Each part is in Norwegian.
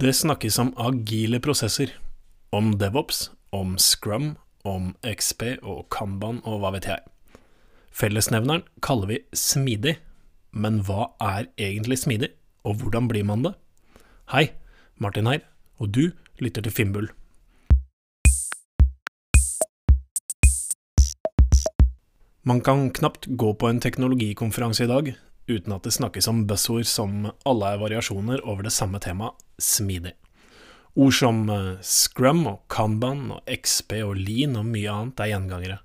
Det snakkes om agile prosesser, om DevOps, om Scrum, om XP og Kanban og hva vet jeg. Fellesnevneren kaller vi smidig, men hva er egentlig smidig, og hvordan blir man det? Hei, Martin her, og du lytter til Finnbull. Man kan knapt gå på en teknologikonferanse i dag uten at det snakkes om buzzord som alle er variasjoner over det samme temaet, smidig. Ord som eh, scrum og kanban og XP og lean og mye annet er gjengangere.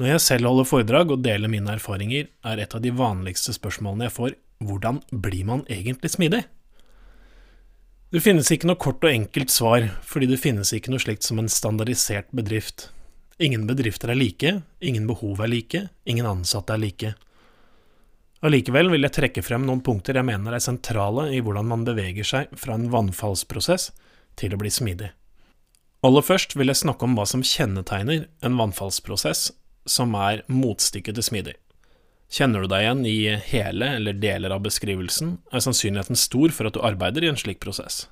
Når jeg selv holder foredrag og deler mine erfaringer, er et av de vanligste spørsmålene jeg får hvordan blir man egentlig smidig? Det finnes ikke noe kort og enkelt svar, fordi det finnes ikke noe slikt som en standardisert bedrift. Ingen bedrifter er like, ingen behov er like, ingen ansatte er like. Allikevel vil jeg trekke frem noen punkter jeg mener er sentrale i hvordan man beveger seg fra en vannfallsprosess til å bli smidig. Aller først vil jeg snakke om hva som kjennetegner en vannfallsprosess, som er motstykket til smidig. Kjenner du deg igjen i hele eller deler av beskrivelsen, er sannsynligheten stor for at du arbeider i en slik prosess.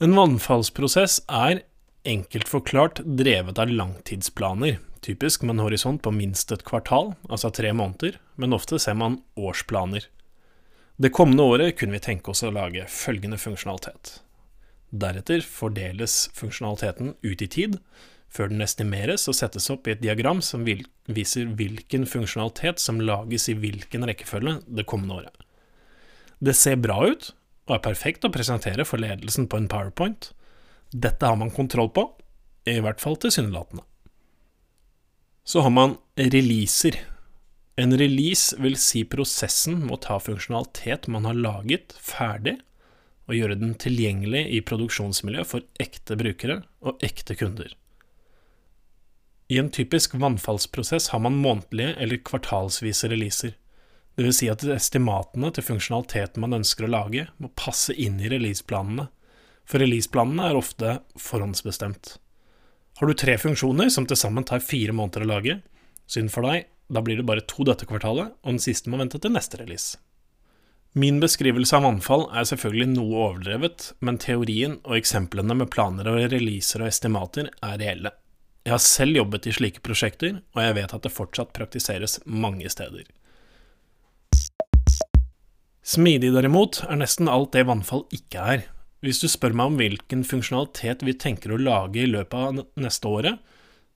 En vannfallsprosess er, enkelt forklart, drevet av langtidsplaner, typisk med en horisont på minst et kvartal, altså tre måneder, men ofte ser man årsplaner. Det kommende året kunne vi tenke oss å lage følgende funksjonalitet. Deretter fordeles funksjonaliteten ut i tid, før den estimeres og settes opp i et diagram som viser hvilken funksjonalitet som lages i hvilken rekkefølge det kommende året. Det ser bra ut, og er perfekt å presentere for ledelsen på en powerpoint. Dette har man kontroll på, i hvert fall tilsynelatende. Så har man releaser. En release vil si prosessen med å ta funksjonalitet man har laget, ferdig, og gjøre den tilgjengelig i produksjonsmiljøet for ekte brukere og ekte kunder. I en typisk vannfallsprosess har man månedlige eller kvartalsvise releaser. Vil si at estimatene til funksjonaliteten man ønsker å lage, må passe inn i releaseplanene, for releaseplanene er ofte forhåndsbestemt. Har du tre funksjoner som til sammen tar fire måneder å lage, synd for deg, da blir det bare to dette kvartalet, og den siste må vente til neste release. Min beskrivelse av vannfall er selvfølgelig noe overdrevet, men teorien og eksemplene med planer og releaser og estimater er reelle. Jeg har selv jobbet i slike prosjekter, og jeg vet at det fortsatt praktiseres mange steder. Smidig derimot er nesten alt det vannfall ikke er, hvis du spør meg om hvilken funksjonalitet vi tenker å lage i løpet av neste året,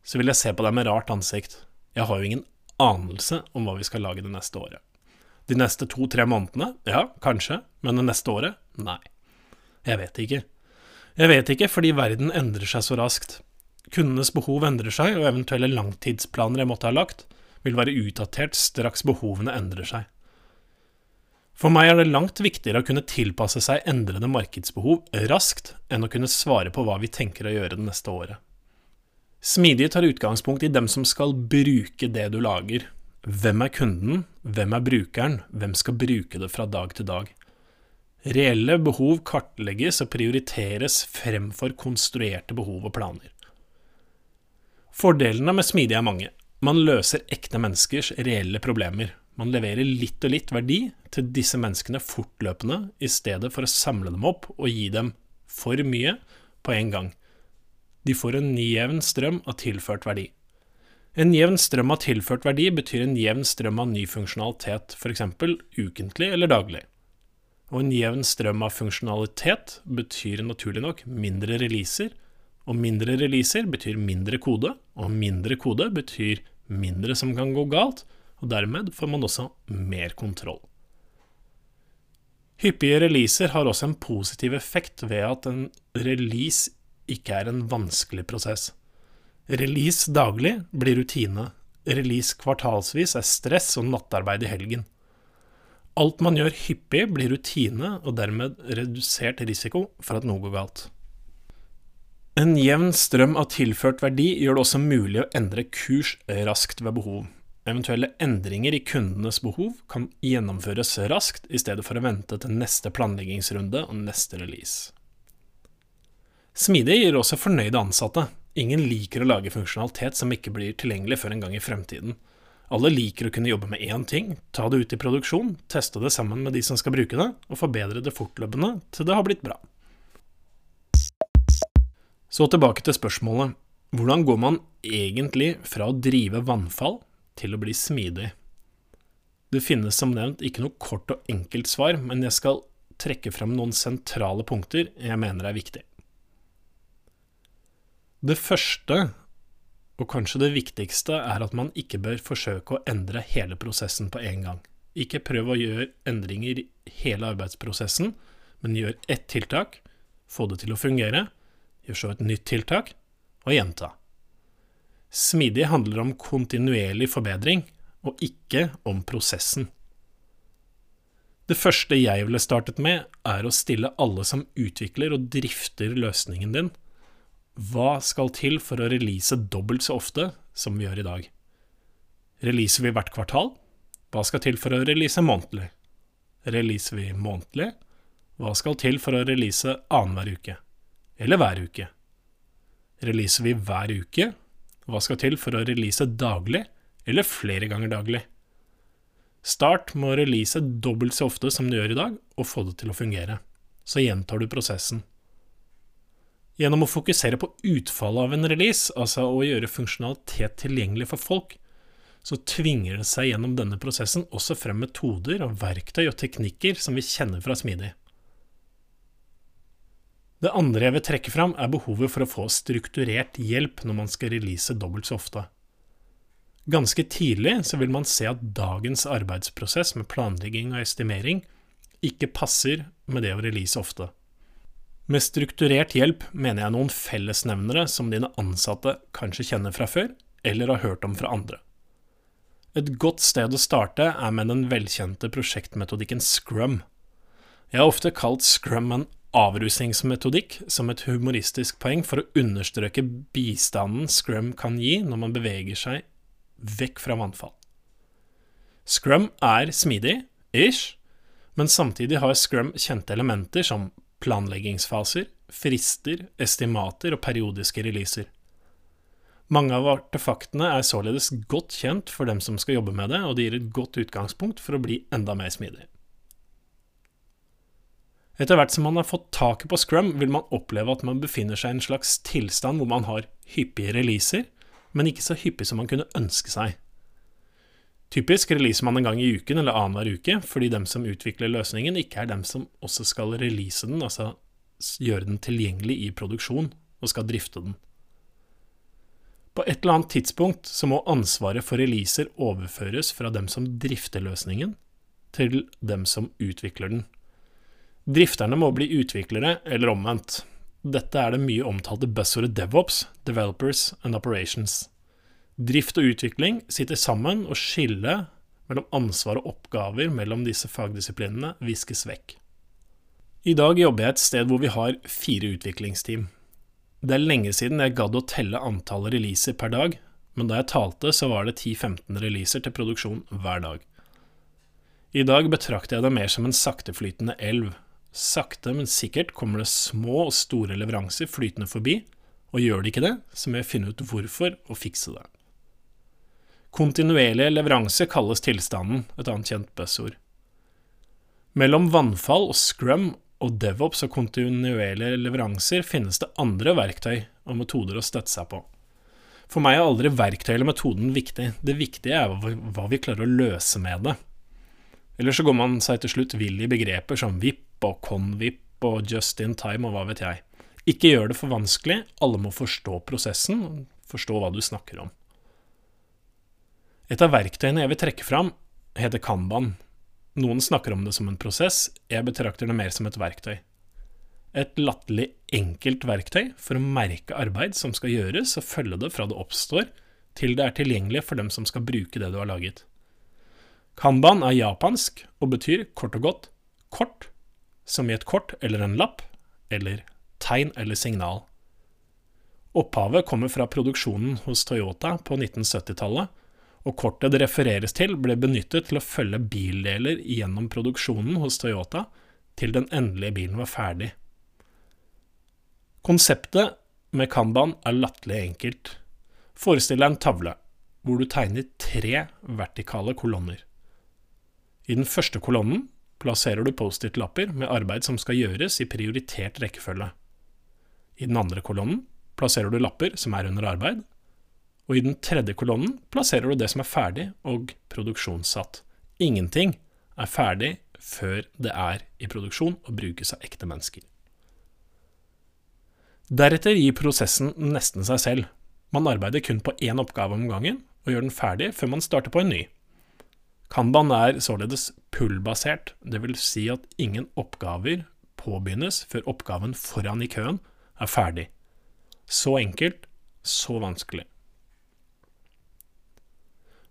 så vil jeg se på deg med rart ansikt. Jeg har jo ingen anelse om hva vi skal lage det neste året. De neste to-tre månedene? Ja, kanskje, men det neste året? Nei. Jeg vet ikke. Jeg vet ikke fordi verden endrer seg så raskt. Kundenes behov endrer seg, og eventuelle langtidsplaner jeg måtte ha lagt, vil være utdatert straks behovene endrer seg. For meg er det langt viktigere å kunne tilpasse seg endrede markedsbehov raskt enn å kunne svare på hva vi tenker å gjøre det neste året. Smidig tar utgangspunkt i dem som skal bruke det du lager. Hvem er kunden, hvem er brukeren, hvem skal bruke det fra dag til dag? Reelle behov kartlegges og prioriteres fremfor konstruerte behov og planer. Fordelene med smidig er mange. Man løser ekte menneskers reelle problemer, man leverer litt og litt verdi til disse menneskene fortløpende, i stedet for å samle dem opp og gi dem for mye på en gang. De får en jevn strøm av tilført verdi. En jevn strøm av tilført verdi betyr en jevn strøm av ny funksjonalitet, f.eks. ukentlig eller daglig. Og en jevn strøm av funksjonalitet betyr naturlig nok mindre releaser, og mindre releaser betyr mindre kode, og mindre kode betyr mindre som kan gå galt, og dermed får man også mer kontroll. Hyppige releaser har også en positiv effekt ved at en release ikke er en vanskelig prosess. Release daglig blir rutine, release kvartalsvis er stress og nattarbeid i helgen. Alt man gjør hyppig, blir rutine og dermed redusert risiko for at noe går galt. En jevn strøm av tilført verdi gjør det også mulig å endre kurs raskt ved behov. Eventuelle endringer i kundenes behov kan gjennomføres raskt, i stedet for å vente til neste planleggingsrunde og neste release. Smidig gir også fornøyde ansatte. Ingen liker å lage funksjonalitet som ikke blir tilgjengelig før en gang i fremtiden. Alle liker å kunne jobbe med én ting, ta det ut i produksjon, teste det sammen med de som skal bruke det, og forbedre det fortløpende til det har blitt bra. Så tilbake til spørsmålet hvordan går man egentlig fra å drive vannfall til å bli smidig? Det finnes som nevnt ikke noe kort og enkelt svar, men jeg skal trekke frem noen sentrale punkter jeg mener er viktig. Det første, og kanskje det viktigste, er at man ikke bør forsøke å endre hele prosessen på en gang. Ikke prøv å gjøre endringer i hele arbeidsprosessen, men gjør ett tiltak, få det til å fungere, gjør så et nytt tiltak, og gjenta. Smidig handler om kontinuerlig forbedring, og ikke om prosessen. Det første jeg ville startet med, er å stille alle som utvikler og drifter løsningen din, hva skal til for å release dobbelt så ofte som vi gjør i dag? Releaser vi hvert kvartal? Hva skal til for å release månedlig? Releaser vi månedlig? Hva skal til for å release annenhver uke? Eller hver uke? Releaser vi hver uke? Hva skal til for å release daglig? eller flere ganger daglig. Start med å release dobbelt så ofte som du gjør i dag, og få det til å fungere. Så gjentar du prosessen. Gjennom å fokusere på utfallet av en release, altså å gjøre funksjonalitet tilgjengelig for folk, så tvinger det seg gjennom denne prosessen også frem metoder og verktøy og teknikker som vi kjenner fra Smidig. Det andre jeg vil trekke fram, er behovet for å få strukturert hjelp når man skal release dobbelt så ofte. Ganske tidlig så vil man se at dagens arbeidsprosess med planlegging og estimering ikke passer med det å release ofte. Med strukturert hjelp mener jeg noen fellesnevnere som dine ansatte kanskje kjenner fra før, eller har hørt om fra andre. Et godt sted å starte er med den velkjente prosjektmetodikken Scrum. Jeg har ofte kalt Scrum en avrusningsmetodikk som et humoristisk poeng for å understreke bistanden Scrum kan gi når man beveger seg vekk fra vannfall. Scrum er smidig, ish, men samtidig har Scrum kjente elementer som planleggingsfaser, frister, estimater og periodiske releaser. Mange av artefaktene er således godt kjent for dem som skal jobbe med det, og det gir et godt utgangspunkt for å bli enda mer smidig. Etter hvert som man har fått taket på Scrum, vil man oppleve at man befinner seg i en slags tilstand hvor man har hyppige releaser, men ikke så hyppig som man kunne ønske seg. Typisk releaser man en gang i uken eller annenhver uke, fordi dem som utvikler løsningen, ikke er dem som også skal release den, altså gjøre den tilgjengelig i produksjon, og skal drifte den. På et eller annet tidspunkt så må ansvaret for releaser overføres fra dem som drifter løsningen, til dem som utvikler den. Drifterne må bli utviklere, eller omvendt. Dette er det mye omtalte buzzordet DevOps, Developers and Operations. Drift og utvikling sitter sammen, og skillet mellom ansvar og oppgaver mellom disse fagdisiplinene viskes vekk. I dag jobber jeg et sted hvor vi har fire utviklingsteam. Det er lenge siden jeg gadd å telle antallet releaser per dag, men da jeg talte, så var det 10-15 releaser til produksjon hver dag. I dag betrakter jeg det mer som en sakteflytende elv, Sakte, men sikkert kommer det små og store leveranser flytende forbi, og gjør det ikke det, så må jeg finne ut hvorfor og fikse det. Kontinuerlige leveranser kalles tilstanden, et annet kjent buzzord. Mellom vannfall og scrum og devops og kontinuerlige leveranser finnes det andre verktøy og metoder å støtte seg på. For meg er aldri verktøy eller metoden viktig, det viktige er hva vi klarer å løse med det. Eller så går man seg til slutt vill i begreper som VIP og Convip og Just in Time og hva vet jeg. Ikke gjør det for vanskelig, alle må forstå prosessen, forstå hva du snakker om. Et av verktøyene jeg vil trekke fram, heter Kanban. Noen snakker om det som en prosess, jeg betrakter det mer som et verktøy. Et latterlig enkelt verktøy for å merke arbeid som skal gjøres, og følge det fra det oppstår, til det er tilgjengelig for dem som skal bruke det du har laget. Kanban er japansk og betyr kort og godt kort, som i et kort eller en lapp, eller tegn eller signal. Opphavet kommer fra produksjonen hos Toyota på 1970-tallet, og kortet det refereres til, ble benyttet til å følge bildeler gjennom produksjonen hos Toyota til den endelige bilen var ferdig. Konseptet med Kanban er latterlig enkelt. Forestill deg en tavle. hvor du tegner tre vertikale kolonner. I den første kolonnen plasserer du Post-It-lapper med arbeid som skal gjøres i prioritert rekkefølge. I den andre kolonnen plasserer du lapper som er under arbeid, og i den tredje kolonnen plasserer du det som er ferdig og produksjonssatt. Ingenting er ferdig før det er i produksjon og brukes av ekte mennesker. Deretter gir prosessen nesten seg selv. Man arbeider kun på én oppgave om gangen, og gjør den ferdig før man starter på en ny. Kanban er således pull-basert, dvs. Si at ingen oppgaver påbegynnes før oppgaven foran i køen er ferdig. Så enkelt, så vanskelig.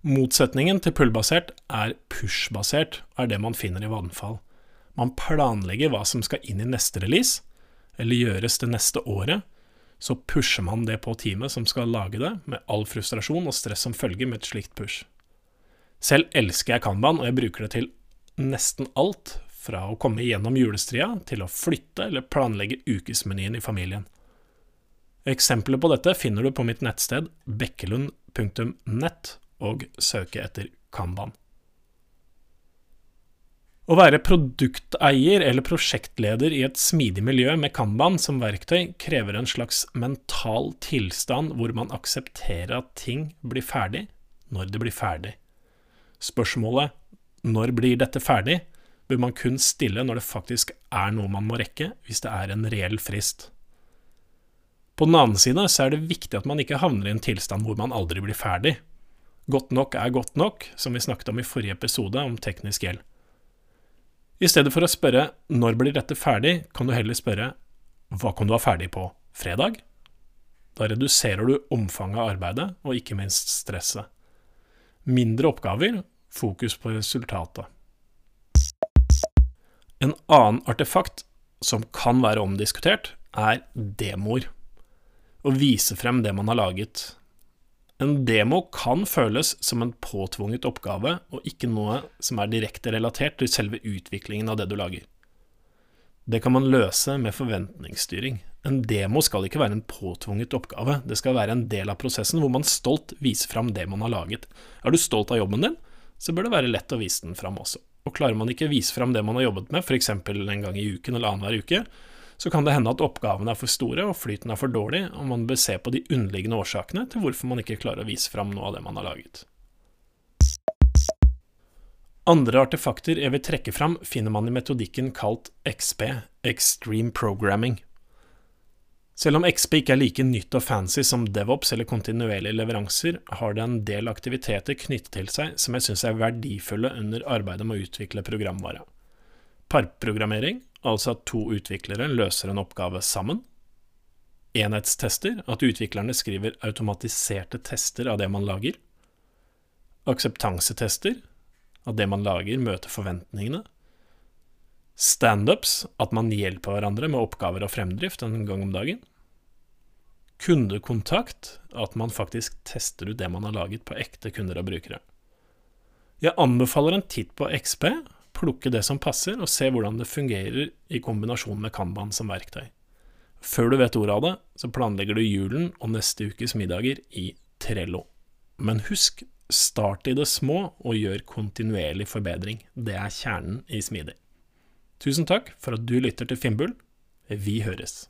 Motsetningen til pull-basert er push-basert, er det man finner i vannfall. Man planlegger hva som skal inn i neste release, eller gjøres det neste året, så pusher man det på teamet som skal lage det, med all frustrasjon og stress som følger med et slikt push. Selv elsker jeg Kanban, og jeg bruker det til nesten alt, fra å komme gjennom julestria til å flytte eller planlegge ukesmenyen i familien. Eksempler på dette finner du på mitt nettsted bekkelund.nett, og søke etter Kanban. Å være produkteier eller prosjektleder i et smidig miljø med Kanban som verktøy krever en slags mental tilstand hvor man aksepterer at ting blir ferdig når det blir ferdig. Spørsmålet når blir dette ferdig, bør man kun stille når det faktisk er noe man må rekke, hvis det er en reell frist. På den annen side så er det viktig at man ikke havner i en tilstand hvor man aldri blir ferdig. Godt nok er godt nok, som vi snakket om i forrige episode om teknisk gjeld. I stedet for å spørre 'når blir dette ferdig', kan du heller spørre 'hva kan du ha ferdig på fredag'? Da reduserer du omfanget av arbeidet, og ikke minst stresset. Mindre oppgaver, fokus på resultatet. En annen artefakt som kan være omdiskutert, er demoer. Å vise frem det man har laget. En demo kan føles som en påtvunget oppgave, og ikke noe som er direkte relatert til selve utviklingen av det du lager. Det kan man løse med forventningsstyring. En demo skal ikke være en påtvunget oppgave, det skal være en del av prosessen hvor man stolt viser fram det man har laget. Er du stolt av jobben din, så bør det være lett å vise den fram også. Og klarer man ikke å vise fram det man har jobbet med, f.eks. en gang i uken eller annenhver uke, så kan det hende at oppgavene er for store og flyten er for dårlig, og man bør se på de underliggende årsakene til hvorfor man ikke klarer å vise fram noe av det man har laget. Andre artefakter jeg vil trekke fram, finner man i metodikken kalt XP, Extreme Programming. Selv om XP ikke er like nytt og fancy som DevOps eller kontinuerlige leveranser, har det en del aktiviteter knyttet til seg som jeg syns er verdifulle under arbeidet med å utvikle programvare. Parprogrammering, altså at to utviklere løser en oppgave sammen. Enhetstester, at utviklerne skriver automatiserte tester av det man lager. Akseptansetester, at det man lager møter forventningene. Standups, at man hjelper hverandre med oppgaver og fremdrift en gang om dagen. Kundekontakt, at man faktisk tester ut det man har laget på ekte kunder og brukere. Jeg anbefaler en titt på XP, plukke det som passer, og se hvordan det fungerer i kombinasjon med Kanban som verktøy. Før du vet ordet av det, så planlegger du julen og neste ukes middager i Trello. Men husk, start i det små og gjør kontinuerlig forbedring. Det er kjernen i smidig. Tusen takk for at du lytter til Finnbull. Vi høres.